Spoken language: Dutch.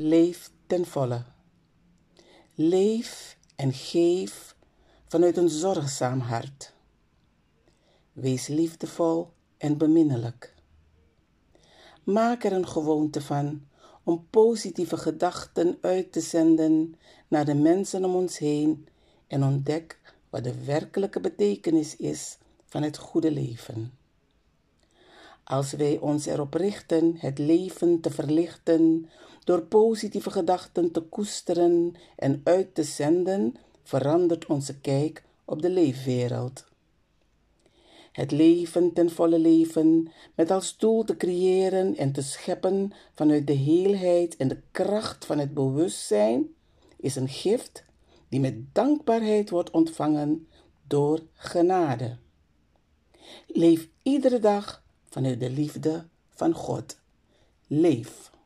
Leef ten volle. Leef en geef vanuit een zorgzaam hart. Wees liefdevol en beminnelijk. Maak er een gewoonte van om positieve gedachten uit te zenden naar de mensen om ons heen en ontdek wat de werkelijke betekenis is van het goede leven. Als wij ons erop richten het leven te verlichten door positieve gedachten te koesteren en uit te zenden, verandert onze kijk op de leefwereld. Het leven ten volle leven met als doel te creëren en te scheppen vanuit de heelheid en de kracht van het bewustzijn is een gift die met dankbaarheid wordt ontvangen door genade. Leef iedere dag vanuit de liefde van God. Leef.